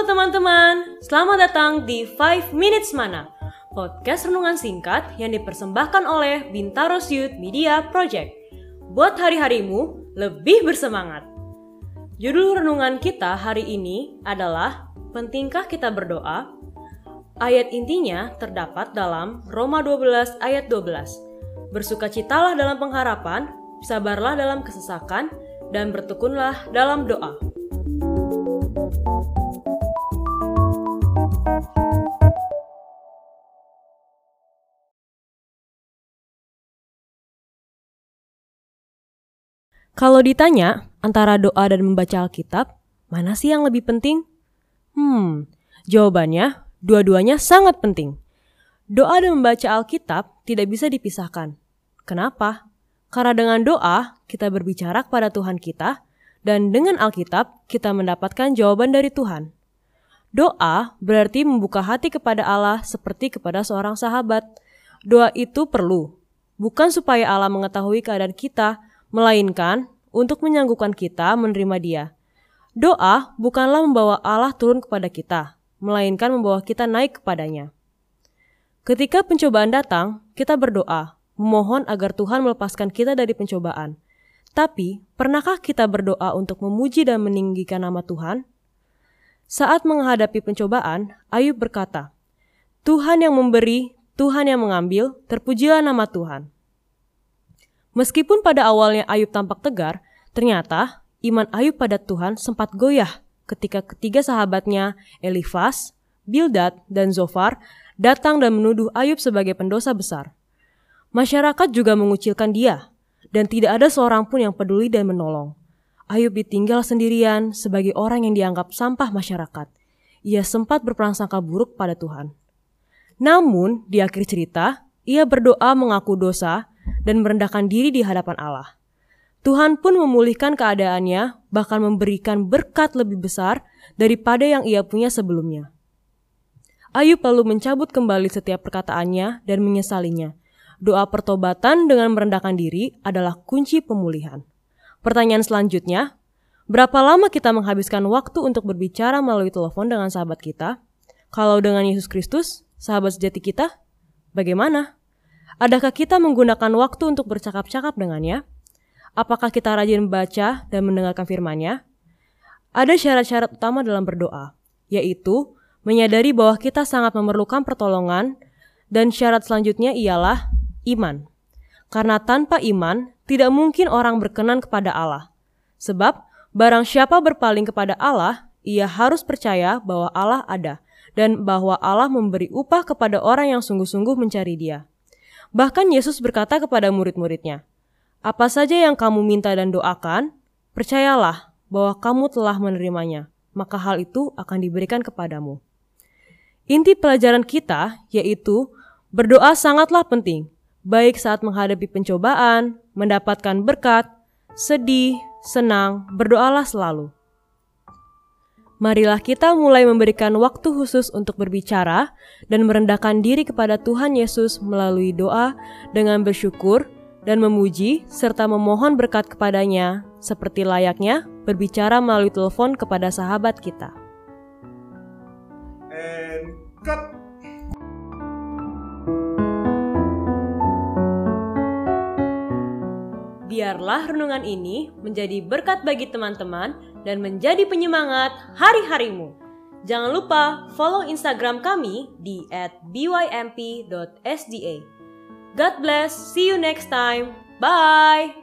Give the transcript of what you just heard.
Halo teman-teman, selamat datang di 5 Minutes Mana, podcast renungan singkat yang dipersembahkan oleh Bintaro Youth Media Project. Buat hari-harimu lebih bersemangat. Judul renungan kita hari ini adalah Pentingkah kita berdoa? Ayat intinya terdapat dalam Roma 12 ayat 12. Bersukacitalah dalam pengharapan, sabarlah dalam kesesakan, dan bertekunlah dalam doa. Kalau ditanya antara doa dan membaca Alkitab, mana sih yang lebih penting? Hmm, jawabannya dua-duanya sangat penting. Doa dan membaca Alkitab tidak bisa dipisahkan. Kenapa? Karena dengan doa kita berbicara kepada Tuhan kita, dan dengan Alkitab kita mendapatkan jawaban dari Tuhan. Doa berarti membuka hati kepada Allah seperti kepada seorang sahabat. Doa itu perlu, bukan supaya Allah mengetahui keadaan kita, melainkan untuk menyangguhkan kita menerima Dia. Doa bukanlah membawa Allah turun kepada kita, melainkan membawa kita naik kepadanya. Ketika pencobaan datang, kita berdoa, memohon agar Tuhan melepaskan kita dari pencobaan. Tapi, pernahkah kita berdoa untuk memuji dan meninggikan nama Tuhan? Saat menghadapi pencobaan, Ayub berkata, Tuhan yang memberi, Tuhan yang mengambil, terpujilah nama Tuhan. Meskipun pada awalnya Ayub tampak tegar, ternyata iman Ayub pada Tuhan sempat goyah ketika ketiga sahabatnya Elifas, Bildad, dan Zofar datang dan menuduh Ayub sebagai pendosa besar. Masyarakat juga mengucilkan dia, dan tidak ada seorang pun yang peduli dan menolong. Ayub ditinggal sendirian sebagai orang yang dianggap sampah masyarakat. Ia sempat berprasangka buruk pada Tuhan. Namun, di akhir cerita, ia berdoa mengaku dosa dan merendahkan diri di hadapan Allah. Tuhan pun memulihkan keadaannya, bahkan memberikan berkat lebih besar daripada yang ia punya sebelumnya. Ayub lalu mencabut kembali setiap perkataannya dan menyesalinya. Doa pertobatan dengan merendahkan diri adalah kunci pemulihan. Pertanyaan selanjutnya, berapa lama kita menghabiskan waktu untuk berbicara melalui telepon dengan sahabat kita? Kalau dengan Yesus Kristus, sahabat sejati kita, bagaimana? Adakah kita menggunakan waktu untuk bercakap-cakap dengannya? Apakah kita rajin membaca dan mendengarkan firman-Nya? Ada syarat-syarat utama dalam berdoa, yaitu menyadari bahwa kita sangat memerlukan pertolongan dan syarat selanjutnya ialah iman. Karena tanpa iman, tidak mungkin orang berkenan kepada Allah. Sebab, barang siapa berpaling kepada Allah, ia harus percaya bahwa Allah ada dan bahwa Allah memberi upah kepada orang yang sungguh-sungguh mencari dia. Bahkan Yesus berkata kepada murid-muridnya, Apa saja yang kamu minta dan doakan, percayalah bahwa kamu telah menerimanya, maka hal itu akan diberikan kepadamu. Inti pelajaran kita yaitu berdoa sangatlah penting, baik saat menghadapi pencobaan, mendapatkan berkat, sedih, senang, berdoalah selalu. Marilah kita mulai memberikan waktu khusus untuk berbicara dan merendahkan diri kepada Tuhan Yesus melalui doa dengan bersyukur dan memuji serta memohon berkat kepadanya seperti layaknya berbicara melalui telepon kepada sahabat kita. Biarlah renungan ini menjadi berkat bagi teman-teman dan menjadi penyemangat hari-harimu. Jangan lupa follow Instagram kami di @bymp.sda. God bless, see you next time. Bye.